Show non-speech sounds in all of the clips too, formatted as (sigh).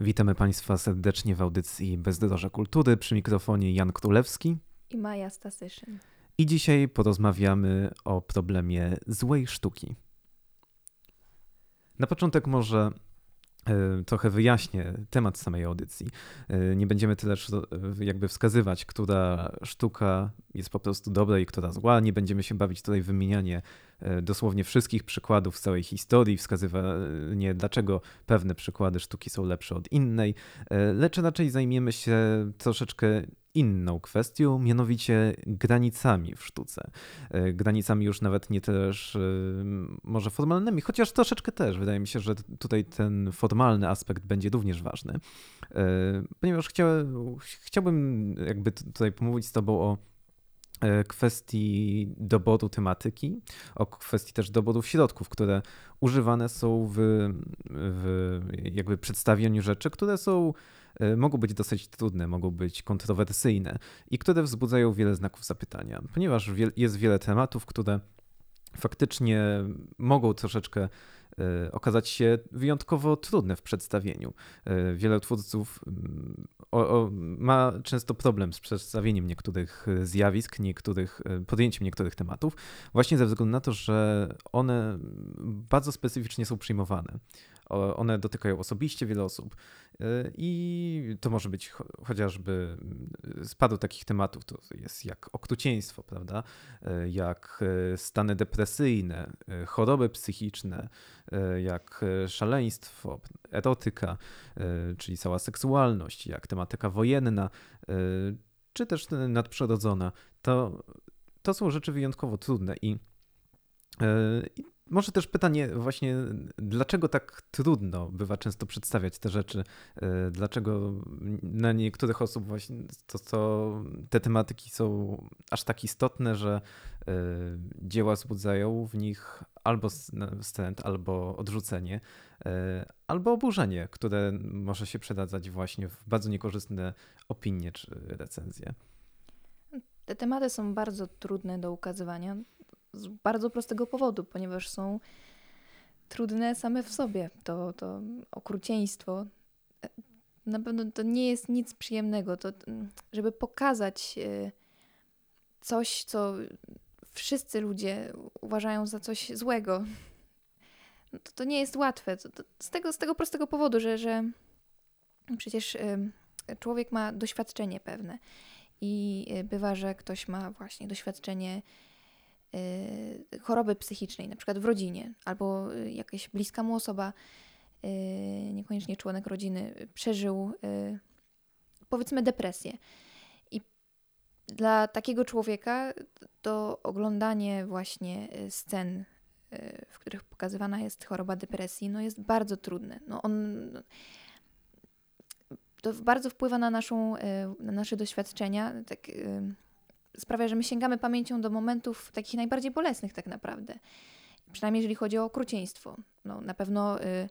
Witamy Państwa serdecznie w audycji Bezdroża Kultury przy mikrofonie Jan Królewski i Maja Stasyszyn. I dzisiaj porozmawiamy o problemie złej sztuki. Na początek może E, trochę wyjaśnię temat samej audycji. E, nie będziemy tyle jakby wskazywać, która sztuka jest po prostu dobra i która zła. Nie będziemy się bawić tutaj w wymienianie dosłownie wszystkich przykładów z całej historii, wskazywanie, dlaczego pewne przykłady sztuki są lepsze od innej, lecz raczej zajmiemy się troszeczkę inną kwestią, mianowicie granicami w sztuce. E, granicami już nawet nie też e, może formalnymi, chociaż troszeczkę też. Wydaje mi się, że tutaj ten formalny aspekt będzie również ważny. E, ponieważ chciałbym jakby tutaj pomówić z Tobą o kwestii doboru tematyki, o kwestii też doboru środków, które używane są w, w jakby przedstawieniu rzeczy, które są E, mogą być dosyć trudne, mogą być kontrowersyjne i które wzbudzają wiele znaków zapytania, ponieważ jest wiele tematów, które faktycznie mogą troszeczkę e, okazać się wyjątkowo trudne w przedstawieniu. E, wiele twórców mm, ma często problem z przedstawieniem niektórych zjawisk, niektórych, podjęciem niektórych tematów, właśnie ze względu na to, że one bardzo specyficznie są przyjmowane. One dotykają osobiście wiele osób. E, I to może być chociażby paru takich tematów, to jest jak okrucieństwo, prawda? E, jak e, stany depresyjne, choroby psychiczne, jak szaleństwo, erotyka, czyli cała seksualność, jak tematyka wojenna, czy też nadprzyrodzona. To, to są rzeczy wyjątkowo trudne i, i może też pytanie właśnie, dlaczego tak trudno bywa często przedstawiać te rzeczy? E, dlaczego na niektórych osób właśnie to, to te tematyki są aż tak istotne, że e, dzieła wzbudzają w nich albo wstręt, albo odrzucenie, e, albo oburzenie, które może się przedadzać właśnie w bardzo niekorzystne opinie czy recenzje. Te tematy są bardzo trudne do ukazywania z bardzo prostego powodu, ponieważ są trudne same w sobie. To, to okrucieństwo e, na pewno to nie jest nic przyjemnego. To, żeby pokazać e, coś, co wszyscy ludzie uważają za coś złego, no to, to nie jest łatwe. To, to z, tego, z tego prostego powodu, że, że przecież e, człowiek ma doświadczenie pewne. I bywa, że ktoś ma właśnie doświadczenie choroby psychicznej, na przykład w rodzinie, albo y, jakaś bliska mu osoba, y, niekoniecznie członek rodziny, przeżył powiedzmy depresję. I dla takiego człowieka to oglądanie właśnie scen, w których pokazywana jest choroba depresji, no jest bardzo trudne. No on to bardzo wpływa na, naszą, na nasze doświadczenia. Tak, sprawia, że my sięgamy pamięcią do momentów takich najbardziej bolesnych tak naprawdę. Przynajmniej jeżeli chodzi o okrucieństwo. No, na pewno y,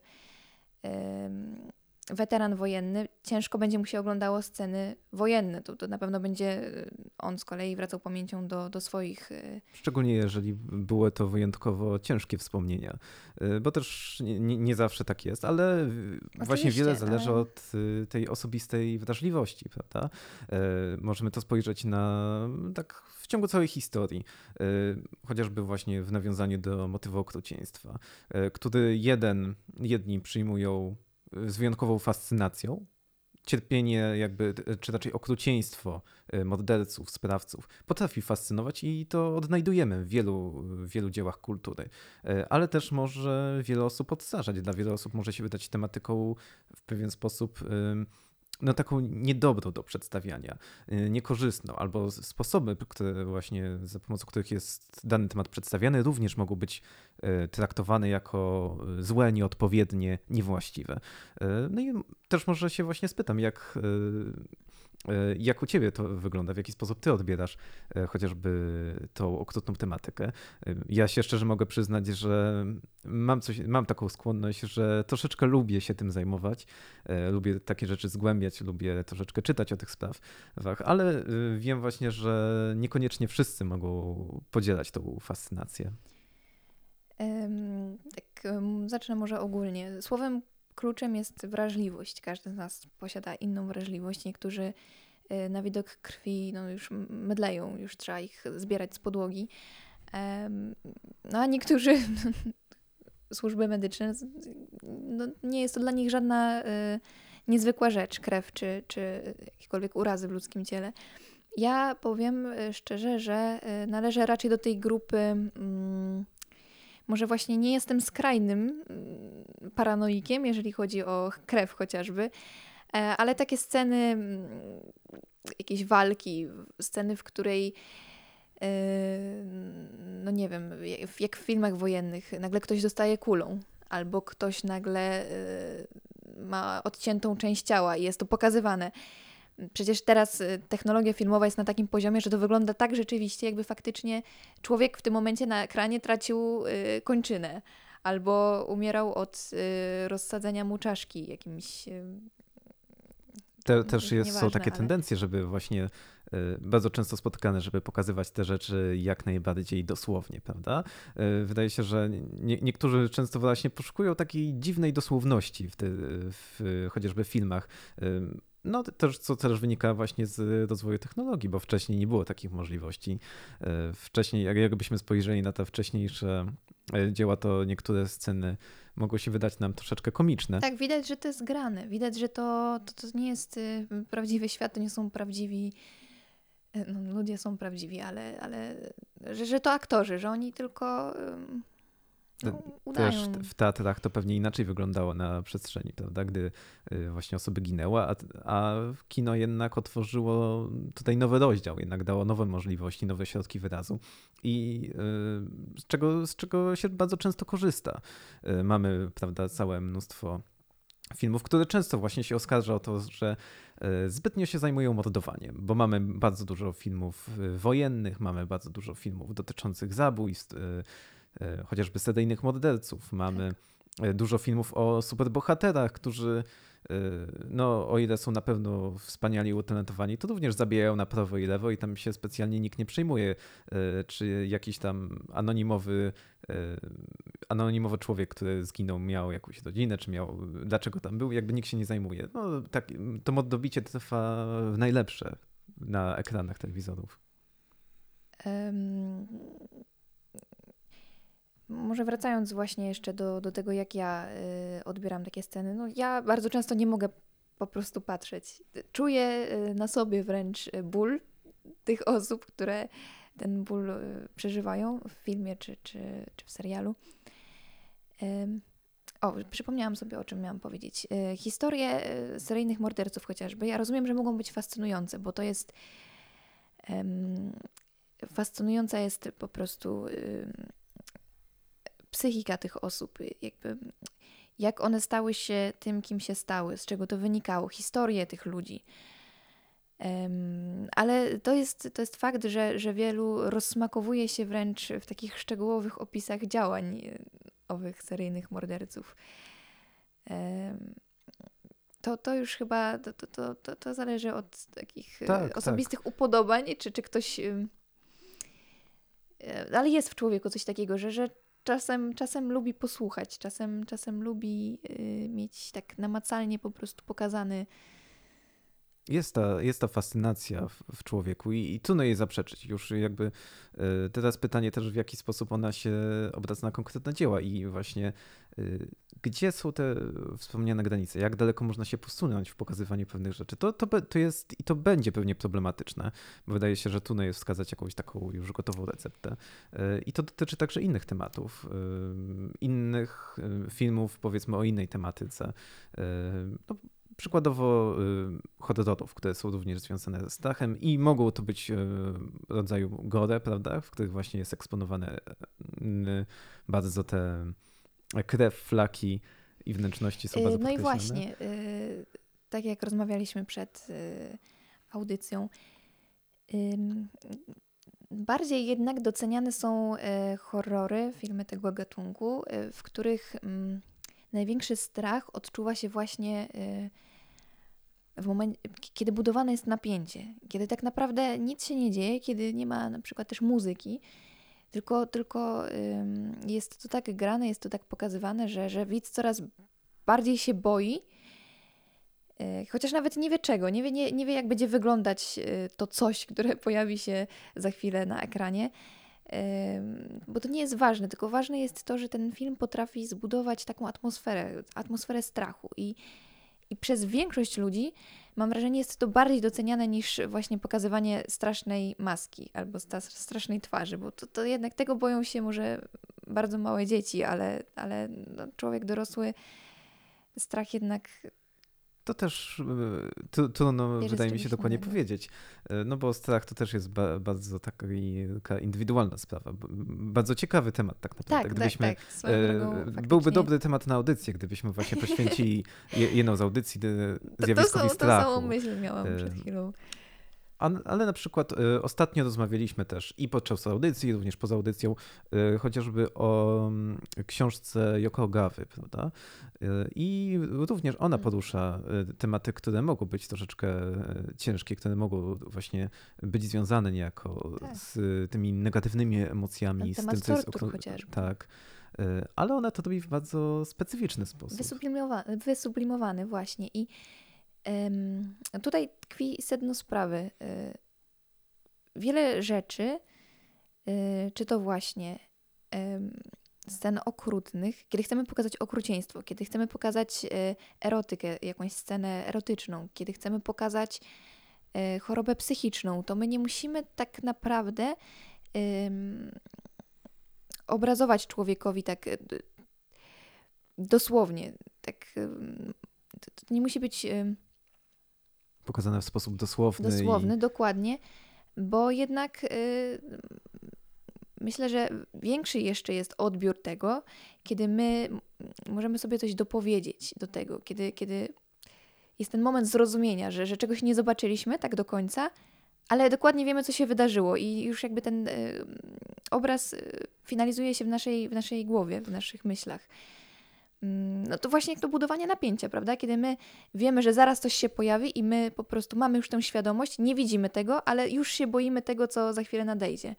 weteran wojenny ciężko będzie mu się oglądało sceny wojenne. To, to na pewno będzie y, on z kolei wracał pamięcią do, do swoich. Y, Szczególnie jeżeli były to wyjątkowo ciężkie wspomnienia, y, bo też nie, nie zawsze tak jest, ale Oczywiście, właśnie wiele zależy ale... od tej osobistej wrażliwości, prawda? Możemy to spojrzeć na tak w ciągu całej historii, chociażby właśnie w nawiązaniu do motywu okrucieństwa, który jeden, jedni przyjmują z wyjątkową fascynacją. Cierpienie, jakby, czy raczej okrucieństwo y, morderców, sprawców potrafi fascynować i to odnajdujemy w wielu, wielu dziełach kultury. Y, ale też może wiele osób odsażać. Dla wielu osób może się wydać tematyką w pewien sposób no, taką niedobrą do przedstawiania, y, niekorzystną, albo sposoby, które właśnie za pomocą których jest dany temat przedstawiany, również mogą być y, traktowane jako złe, nieodpowiednie, niewłaściwe. Y, no i też może się właśnie spytam, jak jak u ciebie to wygląda? W jaki sposób ty odbierasz e, chociażby tą okrutną tematykę? E, ja się szczerze mogę przyznać, że mam, coś, mam taką skłonność, że troszeczkę lubię się tym zajmować. Lubię takie rzeczy zgłębiać, lubię troszeczkę czytać o tych sprawach, ale wiem właśnie, że niekoniecznie wszyscy mogą podzielać tą fascynację. Tak, zacznę może ogólnie. Słowem kluczem jest wrażliwość. Każdy z nas posiada inną wrażliwość. Niektórzy y, na widok krwi no, już mydleją, już trzeba ich zbierać z podłogi. No a niektórzy (laughs) służby medyczne, no, nie jest to dla nich żadna y, niezwykła rzecz, krew czy, czy jakiekolwiek urazy w ludzkim ciele. Ja powiem y, szczerze, że należę raczej do tej grupy. Mm, może właśnie nie jestem skrajnym mm, paranoikiem, jeżeli chodzi o krew chociażby, e, ale takie sceny, mm, jakieś walki, sceny, w której e, no nie wiem, jak w filmach wojennych, nagle ktoś dostaje kulą, albo ktoś nagle e, ma odciętą część ciała i jest to pokazywane. Przecież teraz y, technologia filmowa jest na takim poziomie, że to wygląda tak rzeczywiście, jakby faktycznie człowiek w tym momencie na ekranie tracił y, kończynę albo umierał od y, rozsadzenia mu czaszki jakimś. Te, też jest, są takie ale... tendencje, żeby właśnie bardzo często spotykane, żeby pokazywać te rzeczy jak najbardziej dosłownie, prawda? Wydaje się, że nie, niektórzy często właśnie poszukują takiej dziwnej dosłowności w, te, w chociażby filmach no też, co też wynika właśnie z rozwoju technologii, bo wcześniej nie było takich możliwości. E, wcześniej, jakbyśmy spojrzeli na te wcześniejsze e, dzieła, to niektóre sceny mogą się wydać nam troszeczkę komiczne. Tak, widać, że to jest grane. Widać, że to, to, to nie jest y, prawdziwy świat, to nie są prawdziwi e, no, ludzie są prawdziwi, ale, ale że, że to aktorzy, że oni tylko no, Też w teatrach to pewnie inaczej wyglądało na przestrzeni, prawda? Gdy y, właśnie osoby ginęły, a, a kino jednak otworzyło tutaj nowy rozdział, jednak dało nowe możliwości, nowe środki wyrazu i y, z czego, z czego się bardzo często korzysta. Y, mamy, prawda, całe mnóstwo filmów, które często właśnie się oskarża o to, że zbytnio się zajmują mordowaniem, bo mamy bardzo dużo filmów wojennych, mamy bardzo dużo filmów dotyczących zabójstw, chociażby seryjnych morderców. Mamy tak. E, dużo filmów o superbohaterach, którzy e, no, o ile są na pewno wspaniali utalentowani, to również zabijają na prawo i lewo i tam się specjalnie nikt nie przejmuje, czy jakiś tam anonimowy, anonimowy człowiek, który zginął, miał jakąś rodzinę, czy miał, dlaczego tam był, jakby nikt się nie zajmuje. No, tak, to mordobicie trwa w najlepsze na ekranach telewizorów. Um, może wracając właśnie jeszcze do, do tego, jak ja y, odbieram takie sceny, no ja bardzo często nie mogę po prostu patrzeć. Czuję y, na sobie wręcz ból tych osób, które ten ból y, przeżywają w filmie czy, czy, czy w serialu. O, przypomniałam sobie, o czym miałam powiedzieć. Y, historie y, seryjnych morderców chociażby, ja rozumiem, że mogą być fascynujące, bo to jest fascynująca jest po prostu psychika tych osób, jakby jak one stały się tym, kim się stały, z czego to wynikało, historię tych ludzi. Um, ale to jest, to jest fakt, że, że wielu rozsmakowuje się wręcz w takich szczegółowych opisach działań e, owych seryjnych morderców. Um, to, to już chyba to, to, to, to zależy od takich e, tak, osobistych tak. upodobań, czy, czy ktoś. E, ale jest w człowieku coś takiego, że, że czasem, czasem lubi posłuchać, czasem, czasem lubi y, mieć tak namacalnie po prostu pokazany. Jest ta, jest ta fascynacja w, w człowieku i, i trudno jej zaprzeczyć. Już jakby y, teraz pytanie też, w jaki sposób ona się obraca na konkretne dzieła i właśnie y, gdzie są te wspomniane granice, jak daleko można się posunąć w pokazywaniu pewnych rzeczy. To, to, to jest i to będzie pewnie problematyczne, bo wydaje się, że trudno jest wskazać jakąś taką już gotową receptę. E, I to dotyczy także innych tematów, innych e, filmów, powiedzmy o innej tematyce. No, przykładowo horrorów, które są również związane ze strachem i mogą to być rodzaju gore, prawda, w których właśnie jest eksponowane bardzo te krew, flaki i wnętrzności są bardzo No i właśnie, y, tak jak rozmawialiśmy przed y, audycją, bardziej jednak doceniane są y, horrory, filmy tego gatunku, w których mm, największy strach odczuwa się właśnie w momencie, kiedy budowane jest napięcie, kiedy tak naprawdę nic się nie dzieje, kiedy nie ma na przykład też muzyki, tylko, tylko jest to tak grane, jest to tak pokazywane, że, że widz coraz bardziej się boi, e, chociaż nawet nie wie czego, nie wie, nie, nie wie jak będzie wyglądać e, to coś, które (laughs) pojawi się za chwilę na ekranie. Bo to nie jest ważne, tylko ważne jest to, że ten film potrafi zbudować taką atmosferę, atmosferę strachu. I, i przez większość ludzi, mam wrażenie, jest to bardziej doceniane niż właśnie pokazywanie strasznej maski albo strasznej twarzy, bo to, to jednak tego boją się może bardzo małe dzieci, ale, ale no, człowiek dorosły strach jednak to też e, trudno, wydaje mi się, dokładnie innego. powiedzieć. E, no bo strach to też jest ba bardzo taka, indywidualna sprawa. Bardzo ciekawy temat tak naprawdę. Tak, Gdybyśmy, tak, tak. E, byłby dobry temat na audycję, gdybyśmy właśnie poświęcili (laughs) jedną z audycji zjawiskowi to, to, strachu. To samą myśl miałam przed chwilą. Ale na przykład y, ostatnio rozmawialiśmy też i podczas audycji, również poza audycją, y, chociażby o mm, książce Yoko Gawy, prawda? Y, I również ona mm. porusza tematy, które mogą być troszeczkę ciężkie, które mogą właśnie być związane niejako tak. z tymi negatywnymi emocjami. z tym, co jest chociażby. Tak ale ona to robi w bardzo specyficzny sposób. Wysublimowany, wysublimowany właśnie. I Tutaj tkwi sedno sprawy. Y, wiele rzeczy, y, czy to właśnie scen okrutnych, kiedy chcemy pokazać okrucieństwo, kiedy chcemy pokazać y, erotykę, jakąś scenę erotyczną, kiedy chcemy pokazać chorobę psychiczną, to my nie musimy tak naprawdę obrazować człowiekowi tak dosłownie. Tak, to nie musi być Pokazane w sposób dosłowny. Dosłowny, i... dokładnie, bo jednak y, myślę, że większy jeszcze jest odbiór tego, kiedy my możemy sobie coś dopowiedzieć do tego, kiedy, kiedy jest ten moment zrozumienia, że, że czegoś nie zobaczyliśmy tak do końca, ale dokładnie wiemy, co się wydarzyło i już jakby ten y, obraz y, finalizuje się w naszej, w naszej głowie, w naszych myślach. Mm, no to właśnie jak to budowanie napięcia, prawda? Kiedy my wiemy, że zaraz coś się pojawi i my po prostu mamy już tę świadomość, nie widzimy tego, ale już się boimy tego, co za chwilę nadejdzie.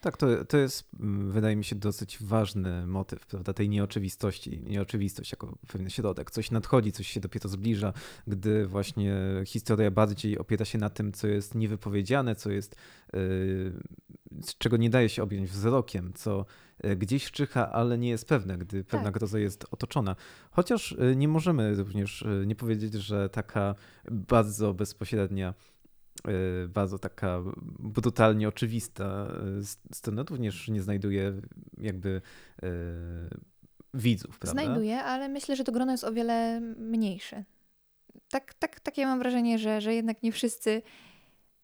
Tak, to, to jest, mm, wydaje mi się, dosyć ważny motyw, prawda, tej nieoczywistości, nieoczywistość jako pewien środek. Coś nadchodzi, coś się dopiero zbliża, gdy właśnie historia bardziej opiera się na tym, co jest niewypowiedziane, co jest, yy, czego nie daje się objąć wzrokiem, co yy, gdzieś czyha, ale nie jest pewne, gdy pewna tak. groza jest otoczona. Chociaż yy, nie możemy również yy, nie powiedzieć, że taka bardzo bezpośrednia bardzo taka brutalnie oczywista y, scena również nie znajduje jakby y, widzów, prawda? Znajduje, ale myślę, że to grono jest o wiele mniejsze. Tak, tak, takie mam wrażenie, że, że jednak nie wszyscy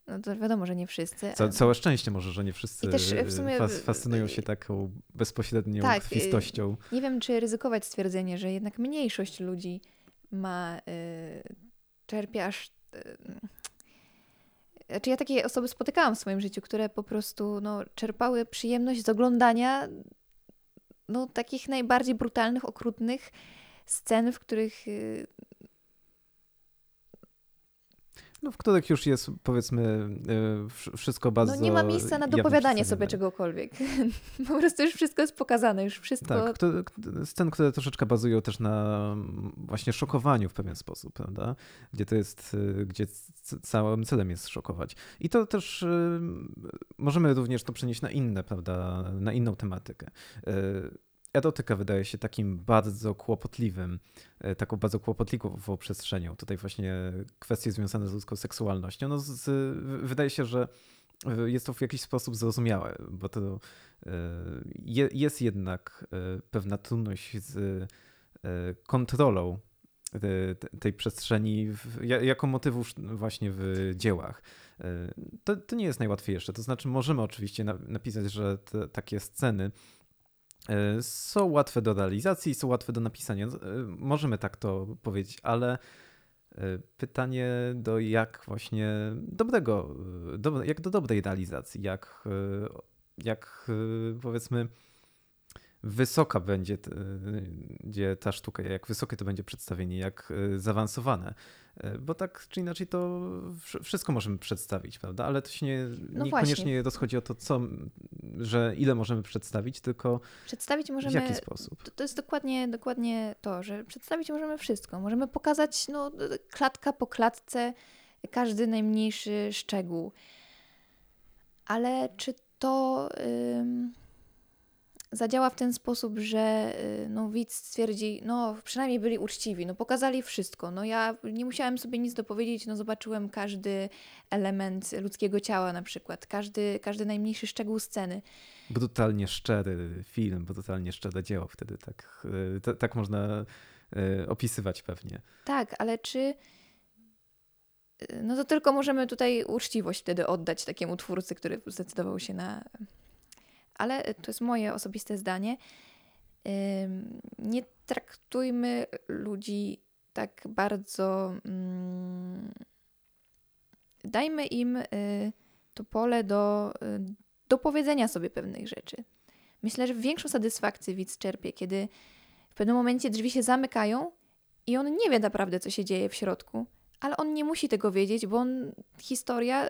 no to wiadomo, że nie wszyscy. Ca całe szczęście może, że nie wszyscy też w sumie, fascynują się taką bezpośrednią tak, krwistością. Nie wiem, czy ryzykować stwierdzenie, że jednak mniejszość ludzi ma, czerpie aż znaczy ja takie osoby spotykałam w swoim życiu, które po prostu no, czerpały przyjemność z oglądania no, takich najbardziej brutalnych, okrutnych scen, w których y, no, w których już jest powiedzmy e, wszystko bardzo. No nie ma miejsca na dopowiadanie sobie czegokolwiek. (laughs) po prostu już wszystko jest pokazane, już wszystko. Tak, to, scen, które troszeczkę bazują też na właśnie szokowaniu w pewien sposób, prawda? Gdzie to jest, e, gdzie całym celem jest szokować. I to też e, możemy również to przenieść na inne, prawda, na inną tematykę erotyka wydaje się takim bardzo kłopotliwym, e, taką bardzo kłopotliwą przestrzenią. Tutaj właśnie kwestie związane z ludzką seksualnością. No z, wydaje się, że e, jest to w jakiś sposób zrozumiałe, bo to e, je, jest jednak pewna trudność z kontrolą tej przestrzeni jako motywu właśnie w dziełach. To, to nie jest najłatwiejsze. To znaczy, możemy oczywiście napisać, że te, takie sceny są łatwe do realizacji, są łatwe do napisania. E, możemy tak to powiedzieć, ale e, pytanie do jak właśnie dobrego, do, jak do dobrej realizacji, jak, jak powiedzmy wysoka będzie, będzie ta sztuka, jak wysokie to będzie przedstawienie, jak zaawansowane. Bo tak czy inaczej to wszystko możemy przedstawić, prawda? Ale to się nie, no niekoniecznie rozchodzi o to, co, że ile możemy przedstawić, tylko przedstawić możemy, w jaki sposób. To, to jest dokładnie, dokładnie to, że przedstawić możemy wszystko. Możemy pokazać no, klatka po klatce każdy najmniejszy szczegół. Ale czy to zadziała w ten sposób, że y, no, widz stwierdzi, no przynajmniej byli uczciwi, no pokazali wszystko. No ja nie musiałem sobie nic dopowiedzieć, no zobaczyłem każdy element ludzkiego ciała na przykład, każdy, każdy najmniejszy szczegół sceny. Brutalnie szczery film, brutalnie szczere dzieło wtedy, tak, y, tak można y, opisywać pewnie. Tak, ale czy no to tylko możemy tutaj uczciwość wtedy oddać takiemu twórcy, który zdecydował się na ale to jest moje osobiste zdanie. Nie traktujmy ludzi tak bardzo. Mm, dajmy im y, to pole do, y, do powiedzenia sobie pewnych rzeczy. Myślę, że większą satysfakcję widz czerpie, kiedy w pewnym momencie drzwi się zamykają i on nie wie naprawdę, co się dzieje w środku, ale on nie musi tego wiedzieć, bo on, historia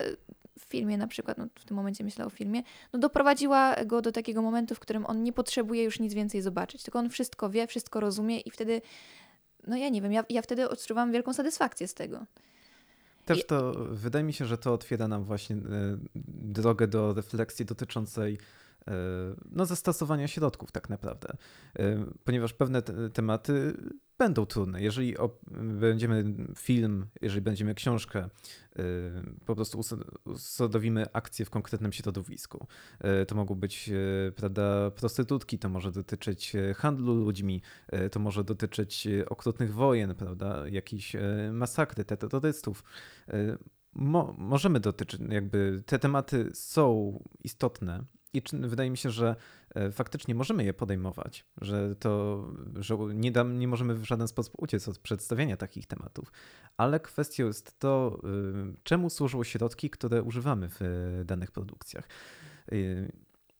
w filmie na przykład, no w tym momencie myślę o filmie, no doprowadziła go do takiego momentu, w którym on nie potrzebuje już nic więcej zobaczyć, tylko on wszystko wie, wszystko rozumie i wtedy, no ja nie wiem, ja, ja wtedy odczuwam wielką satysfakcję z tego. Też to, I... wydaje mi się, że to otwiera nam właśnie e, drogę do refleksji dotyczącej no, zastosowania środków tak naprawdę. E, ponieważ pewne te tematy będą trudne. Jeżeli będziemy film, jeżeli będziemy książkę, y, po prostu usadowimy akcję w konkretnym środowisku. To mogą być prawda, prostytutki, to może dotyczyć handlu ludźmi, to może dotyczyć okrutnych wojen, prawda, jakichś masakry, terrorystów. Mo możemy dotyczyć, jakby te tematy są istotne i wydaje mi się, że e, faktycznie możemy je podejmować, że to, że nie, dam, nie możemy w żaden sposób uciec od przedstawiania takich tematów, ale kwestią jest to, y, czemu służą środki, które używamy w danych produkcjach.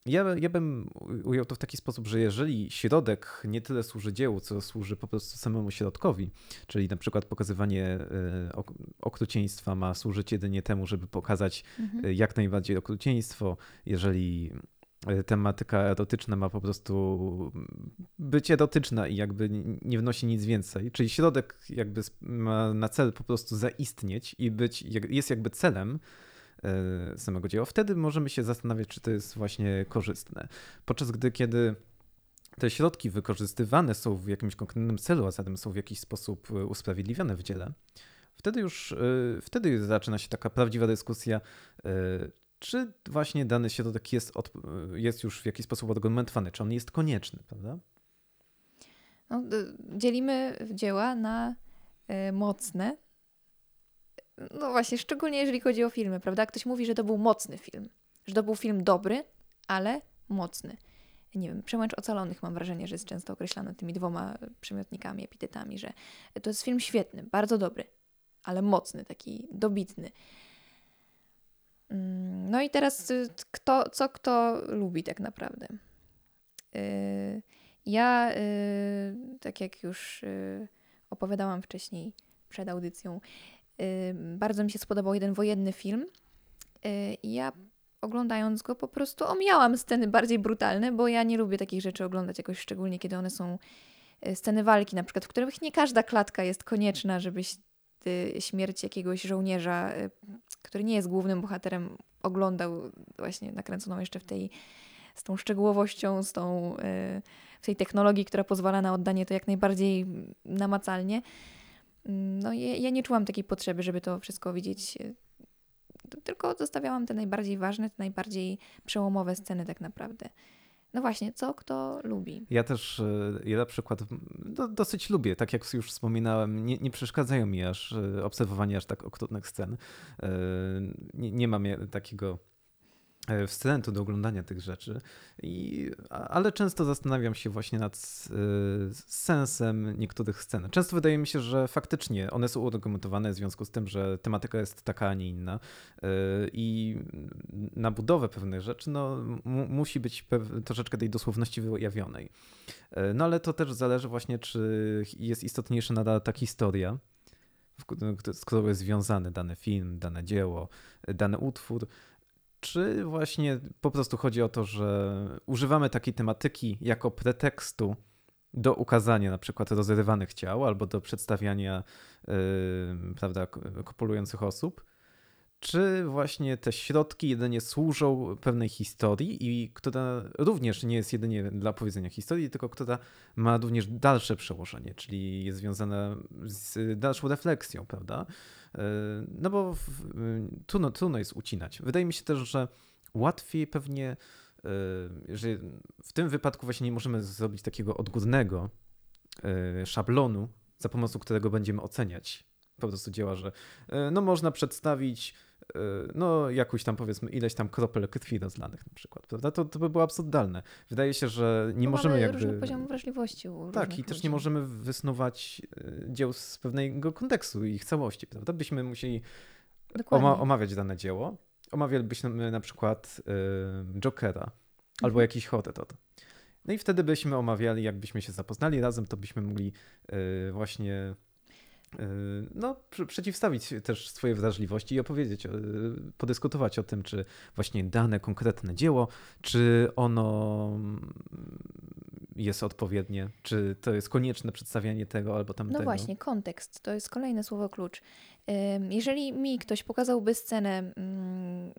Ja, ja bym ujął to w taki sposób, że jeżeli środek nie tyle służy dziełu, co służy po prostu samemu środkowi, czyli na przykład pokazywanie e, okrucieństwa ma służyć jedynie temu, żeby pokazać mhm. E, jak najbardziej okrucieństwo, jeżeli e, tematyka erotyczna ma po prostu być erotyczna i jakby nie wnosi nic więcej, czyli środek jakby ma na cel po prostu zaistnieć i być, jest jakby celem, samego dzieła. Wtedy możemy się zastanawiać, czy to jest właśnie korzystne. Podczas gdy, kiedy te środki wykorzystywane są w jakimś konkretnym celu, a zatem są w jakiś sposób e, usprawiedliwione w dziele, wtedy już e, wtedy zaczyna się taka prawdziwa dyskusja, czy właśnie dany środek jest, od, jest już w jakiś sposób argumentowany, czy on jest konieczny, prawda? No, dzielimy dzieła na mocne no właśnie, szczególnie jeżeli chodzi o filmy, prawda? Ktoś mówi, że to był mocny film, że to był film dobry, ale mocny. Nie wiem, Przełęcz Ocalonych mam wrażenie, że jest często określany tymi dwoma przymiotnikami, epitetami, że to jest film świetny, bardzo dobry, ale mocny, taki dobitny. Mm, no i teraz y, kto, co kto lubi tak naprawdę? Y, ja, y, tak jak już opowiadałam wcześniej przed audycją, bardzo mi się spodobał jeden wojenny film. Y, I ja oglądając go po prostu omijałam sceny bardziej brutalne, bo ja nie lubię takich rzeczy oglądać jakoś szczególnie, kiedy one są y, sceny walki, na przykład, w których nie każda klatka jest konieczna, żebyś śmierć jakiegoś żołnierza, y, który nie jest głównym bohaterem, oglądał właśnie nakręconą jeszcze w tej, z tą szczegółowością, z tą, w tej technologii, która pozwala na oddanie to jak najbardziej namacalnie. No ja, ja nie czułam takiej potrzeby, żeby to wszystko widzieć e, tylko zostawiałam te najbardziej ważne, te najbardziej przełomowe sceny tak naprawdę. No właśnie, co kto lubi. Ja też, e, ja na przykład do, dosyć lubię, tak jak już wspominałem, nie, nie, przeszkadzają mi aż e, obserwowanie aż tak okrutnych scen. Nie, nie mam takiego E, wstrętu do oglądania tych rzeczy, I, ale często zastanawiam się właśnie nad y, sensem niektórych scen. Często wydaje mi się, że faktycznie one są udokumentowane w związku z tym, że tematyka jest taka, a nie inna y, i na budowę pewnych rzeczy no, musi być troszeczkę tej dosłowności wyjawionej. Y, no ale to też zależy właśnie, czy jest istotniejsza nadal ta historia, z którą jest związany dany film, dane dzieło, dany utwór, czy właśnie po prostu chodzi o to, że używamy takiej tematyki jako pretekstu do ukazania na przykład rozrywanych ciał albo do przedstawiania yy, prawda, kopulujących osób? Czy właśnie te środki jedynie służą pewnej historii i która również nie jest jedynie dla opowiedzenia historii, tylko która ma również dalsze przełożenie, czyli jest związana z dalszą refleksją, prawda? E, no bo trudno, trudno jest ucinać. Wydaje mi się też, że łatwiej pewnie, e, że w tym wypadku właśnie nie możemy zrobić takiego odgórnego szablonu, za pomocą którego będziemy oceniać po prostu dzieła, że no można przedstawić no jakąś tam powiedzmy ileś tam kropel krwi rozlanych na przykład, prawda? To, to by było absurdalne. Wydaje się, że nie Bo możemy mamy jakby... różny poziom wrażliwości u Tak, i ludzi. też nie możemy wysnuwać dzieł z pewnego kontekstu i ich całości, prawda? Byśmy musieli oma omawiać dane dzieło. Omawialibyśmy na przykład y, Jokera mhm. albo jakiś horror. No i wtedy byśmy omawiali, jakbyśmy się zapoznali razem, to byśmy mogli y, właśnie no, przeciwstawić też swoje wrażliwości i opowiedzieć, podyskutować o tym, czy właśnie dane konkretne dzieło, czy ono mm, jest odpowiednie, czy to jest konieczne przedstawianie tego albo tamtego. No właśnie, kontekst to jest kolejne słowo klucz. Jeżeli mi ktoś pokazałby scenę, mm,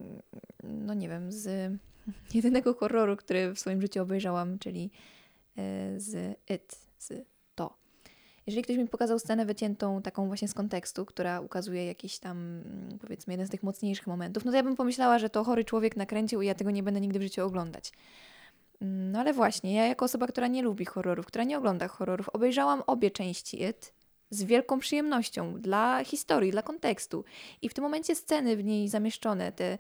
no nie wiem, z (laughs) jedynego horroru, który w swoim życiu obejrzałam, czyli e, z It, z jeżeli ktoś mi pokazał scenę wyciętą taką właśnie z kontekstu, która ukazuje jakiś tam, mm, powiedzmy, jeden z tych mocniejszych momentów, no to ja bym pomyślała, że to chory człowiek nakręcił i ja tego nie będę nigdy w życiu oglądać. Mm, no ale właśnie, ja jako osoba, która nie lubi horrorów, która nie ogląda horrorów, obejrzałam obie części It z wielką przyjemnością dla historii, dla kontekstu. I w tym momencie sceny w niej zamieszczone, te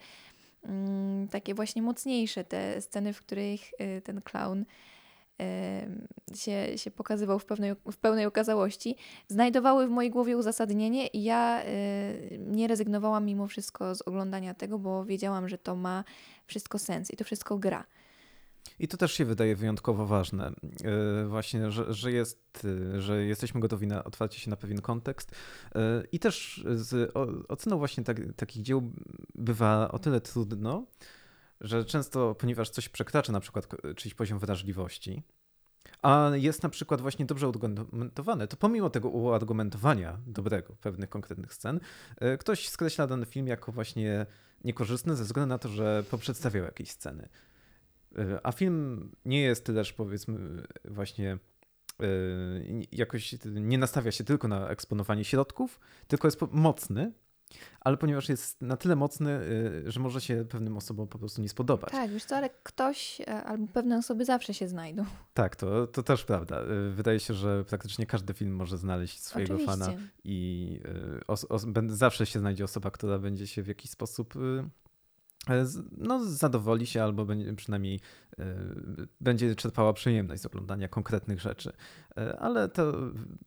mm, takie właśnie mocniejsze, te sceny, w których y, ten clown się, się pokazywał w pełnej, w pełnej okazałości, znajdowały w mojej głowie uzasadnienie i ja nie rezygnowałam mimo wszystko z oglądania tego, bo wiedziałam, że to ma wszystko sens i to wszystko gra. I to też się wydaje wyjątkowo ważne, właśnie, że, że, jest, y, że jesteśmy gotowi na otwarcie się na pewien kontekst. I też z oceną właśnie tak, takich dzieł bywa o tyle trudno, że często, ponieważ coś przekracza na przykład czyjś poziom wrażliwości, a jest na przykład właśnie dobrze uargumentowane, to pomimo tego uargumentowania dobrego pewnych konkretnych scen, e, ktoś skreśla dany film jako właśnie niekorzystny ze względu na to, że poprzedstawiał jakieś sceny. E, a film nie jest też powiedzmy właśnie e, jakoś nie nastawia się tylko na eksponowanie środków, tylko jest mocny ale ponieważ jest na tyle mocny, y, że może się pewnym osobom po prostu nie spodobać. Tak, wiesz co, ale ktoś e, albo pewne osoby zawsze się znajdą. Tak, to, to też prawda. Y, wydaje się, że praktycznie każdy film może znaleźć swojego Oczywiście. fana i y, os, os, zawsze się znajdzie osoba, która będzie się w jakiś sposób e, no, zadowoli się albo będzie, przynajmniej będzie czerpała przyjemność z oglądania konkretnych rzeczy. E, ale to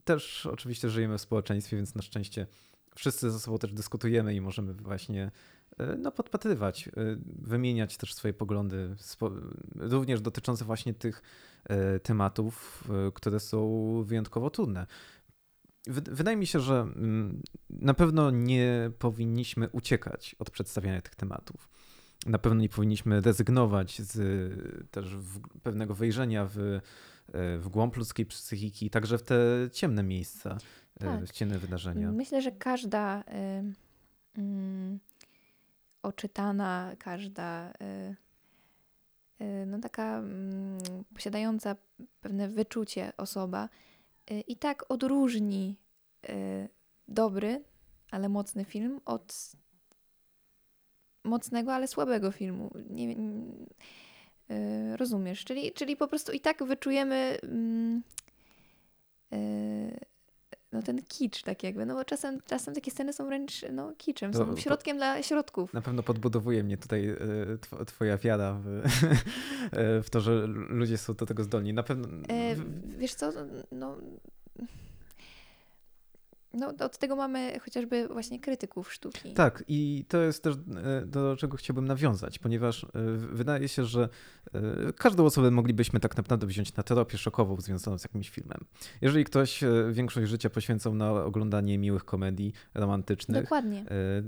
też oczywiście żyjemy w społeczeństwie, więc na szczęście wszyscy ze sobą też dyskutujemy i możemy właśnie e, no, podpatrywać, e, wymieniać też swoje poglądy, również dotyczące właśnie tych e, tematów, które są wyjątkowo trudne. Wydaje mi się, że mm, na pewno nie powinniśmy uciekać od przedstawiania tych tematów. Na pewno nie powinniśmy rezygnować z też pewnego wejrzenia w, w głąb ludzkiej psychiki, także w te ciemne miejsca. E, tak. cienne wydarzenia. Myślę, że każda y, y, oczytana, każda y, no taka mm, posiadająca pewne wyczucie osoba i tak odróżni dobry, ale mocny film od mocnego, ale słabego filmu. Nie, nie, rozumiesz? Czyli, czyli po prostu i tak wyczujemy mm, no ten kicz tak jakby, no bo czasem, czasem takie sceny są wręcz no, kiczem, są środkiem dla środków. Na pewno podbudowuje mnie tutaj e, twoja wiara w, (laughs) w to, że ludzie są do tego zdolni. Na pewno... E, wiesz co, no no, od tego mamy chociażby właśnie krytyków sztuki. Tak, i to jest też e, do czego chciałbym nawiązać, ponieważ e, wydaje się, że e, każdą osobę moglibyśmy tak naprawdę wziąć na terapię szokową związaną z jakimś filmem. Jeżeli ktoś większość życia poświęcał na oglądanie miłych komedii romantycznych, Dokładnie.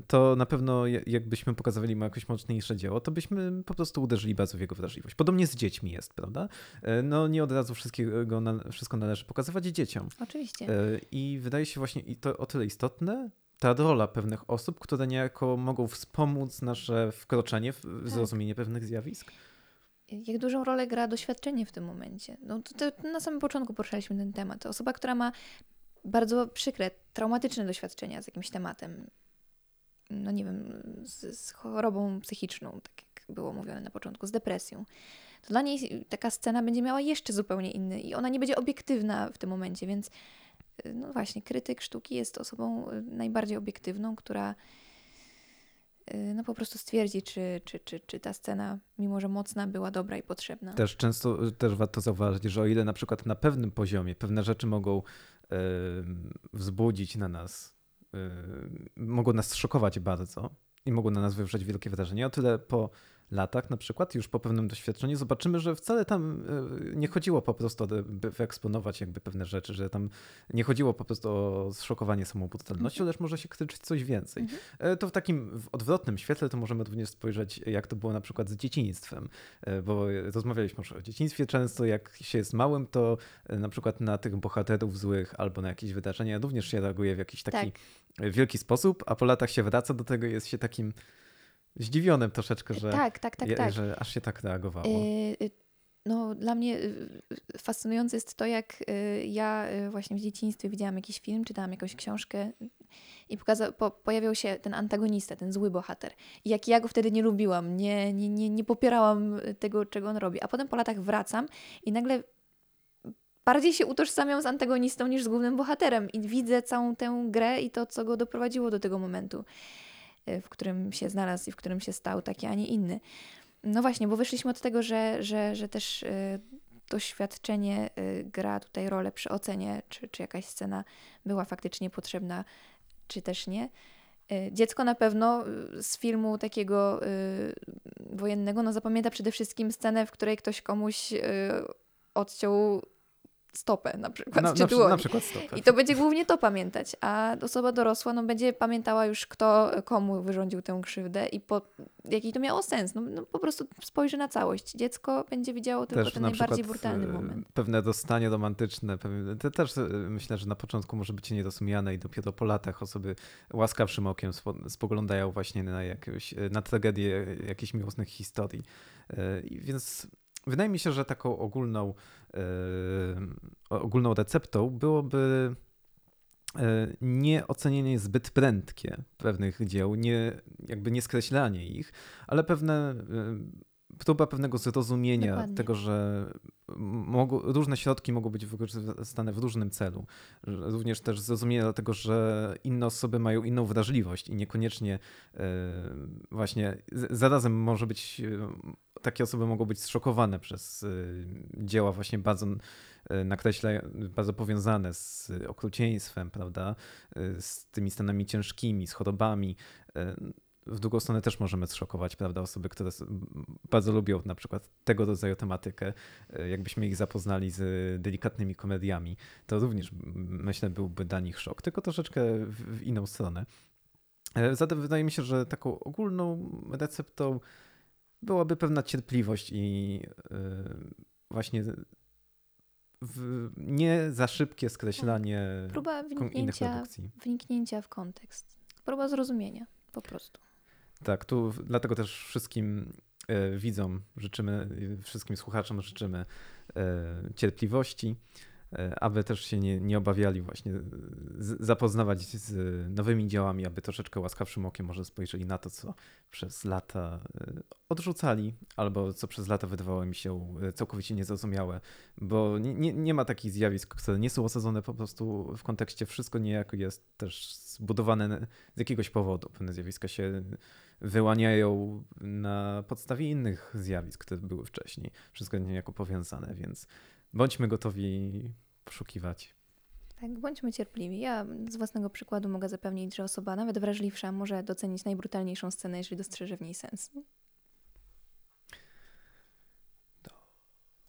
to na pewno jakbyśmy pokazywali mu jakieś mocniejsze dzieło, to byśmy po prostu uderzyli bardzo w jego wrażliwość. Podobnie z dziećmi jest, prawda? No nie od razu wszystkiego, wszystko należy pokazywać dzieciom. Oczywiście. I wydaje się właśnie, i to o tyle istotne, ta rola pewnych osób, które niejako mogą wspomóc nasze wkroczenie w tak. zrozumienie pewnych zjawisk. Jak dużą rolę gra doświadczenie w tym momencie? No to, to na samym początku poruszaliśmy ten temat. Osoba, która ma bardzo przykre, traumatyczne doświadczenia z jakimś tematem, no nie wiem, z, z chorobą psychiczną, tak jak było mówione na początku, z depresją, to dla niej taka scena będzie miała jeszcze zupełnie inny i ona nie będzie obiektywna w tym momencie, więc no właśnie, krytyk sztuki jest osobą y, najbardziej obiektywną, która y, no po prostu stwierdzi, czy, czy, czy, czy ta scena, mimo że mocna, była dobra i potrzebna. Też często też warto zauważyć, że o ile na przykład na pewnym poziomie pewne rzeczy mogą wzbudzić na nas, mogą nas szokować bardzo i mogą na nas wywrzeć wielkie wrażenie, o tyle po latach na przykład, już po pewnym doświadczeniu, zobaczymy, że wcale tam e, nie chodziło po prostu, by wyeksponować jakby pewne rzeczy, że tam nie chodziło po prostu o zszokowanie samą brutalnością, mhm. lecz może się kryczyć coś więcej. Mhm. E, to w takim w odwrotnym świetle to możemy również spojrzeć, jak to było na przykład z dzieciństwem, e, bo rozmawialiśmy już o dzieciństwie często, jak się jest małym, to na przykład na tych bohaterów złych albo na jakieś wydarzenia również się reaguje w jakiś taki tak. wielki sposób, a po latach się wraca do tego jest się takim zdziwionym troszeczkę, że, tak, tak, tak, tak. że aż się tak reagowało. Yy, no, dla mnie fascynujące jest to, jak ja właśnie w dzieciństwie widziałam jakiś film, czytałam jakąś książkę i pokazał, po, pojawiał się ten antagonista, ten zły bohater. I jak ja go wtedy nie lubiłam, nie, nie, nie, nie popierałam tego, czego on robi. A potem po latach wracam i nagle bardziej się utożsamiam z antagonistą niż z głównym bohaterem i widzę całą tę grę i to, co go doprowadziło do tego momentu. Y, w którym się znalazł i w którym się stał taki, a nie inny. No właśnie, bo wyszliśmy od tego, że, że, że też y, doświadczenie y, gra tutaj rolę przy ocenie, czy, czy jakaś scena była faktycznie potrzebna, czy też nie. Dziecko na pewno z filmu takiego wojennego no zapamięta przede wszystkim scenę, w której ktoś komuś odciął stopę na przykład, na, czy na, na przykład stopę. I to będzie głównie to pamiętać, a osoba dorosła no, będzie pamiętała już kto komu wyrządził tę krzywdę i po, jaki to miało sens. No, no po prostu spojrzy na całość. Dziecko będzie widziało tylko też ten najbardziej brutalny moment. Pewne dostanie romantyczne, pewne, też e, myślę, że na początku może być nierozumiane i dopiero po latach osoby łaskawszym okiem spoglądają właśnie na, jakieś, na tragedię jakichś miłosnych historii. E, więc wydaje mi się, że taką ogólną, ogólną receptą byłoby e, nie ocenienie zbyt prędkie pewnych dzieł, nie, jakby nie skreślanie ich, ale pewne próba pewnego zrozumienia Dokładnie. tego, że mogą, różne środki mogą być wykorzystane w różnym celu. Również też zrozumienia tego, że inne osoby mają inną wrażliwość i niekoniecznie właśnie zarazem może być takie osoby mogą być zszokowane przez y, dzieła właśnie bardzo nakreśla, bardzo powiązane z okrucieństwem, prawda, z tymi stanami ciężkimi, z chorobami. W drugą stronę też możemy zszokować, prawda, osoby, które bardzo lubią na przykład tego rodzaju tematykę. Jakbyśmy ich zapoznali z delikatnymi komediami, to również myślę byłby dla nich szok, tylko troszeczkę w inną stronę. Zatem wydaje mi się, że taką ogólną receptą byłaby pewna cierpliwość i y, właśnie nie za szybkie skreślanie Próba innych produkcji. wniknięcia w kontekst. Próba zrozumienia po prostu. Tak, tu dlatego też wszystkim y, widzom życzymy, wszystkim słuchaczom życzymy y, cierpliwości e, aby też się nie, nie obawiali właśnie zapoznawać z nowymi dziełami, aby troszeczkę łaskawszym okiem może spojrzeli na to, co przez lata e, odrzucali, albo co przez lata wydawało mi się e, całkowicie niezrozumiałe, bo nie, nie, nie ma takich zjawisk, które nie są osadzone po prostu w kontekście, wszystko niejako jest też zbudowane z jakiegoś powodu. Pewne zjawiska się wyłaniają na podstawie innych zjawisk, które były wcześniej. Wszystko niejako powiązane, więc bądźmy gotowi poszukiwać. Tak, bądźmy cierpliwi. Ja z własnego przykładu mogę zapewnić, że osoba nawet wrażliwsza może docenić najbrutalniejszą scenę, jeżeli dostrzeże w niej sens.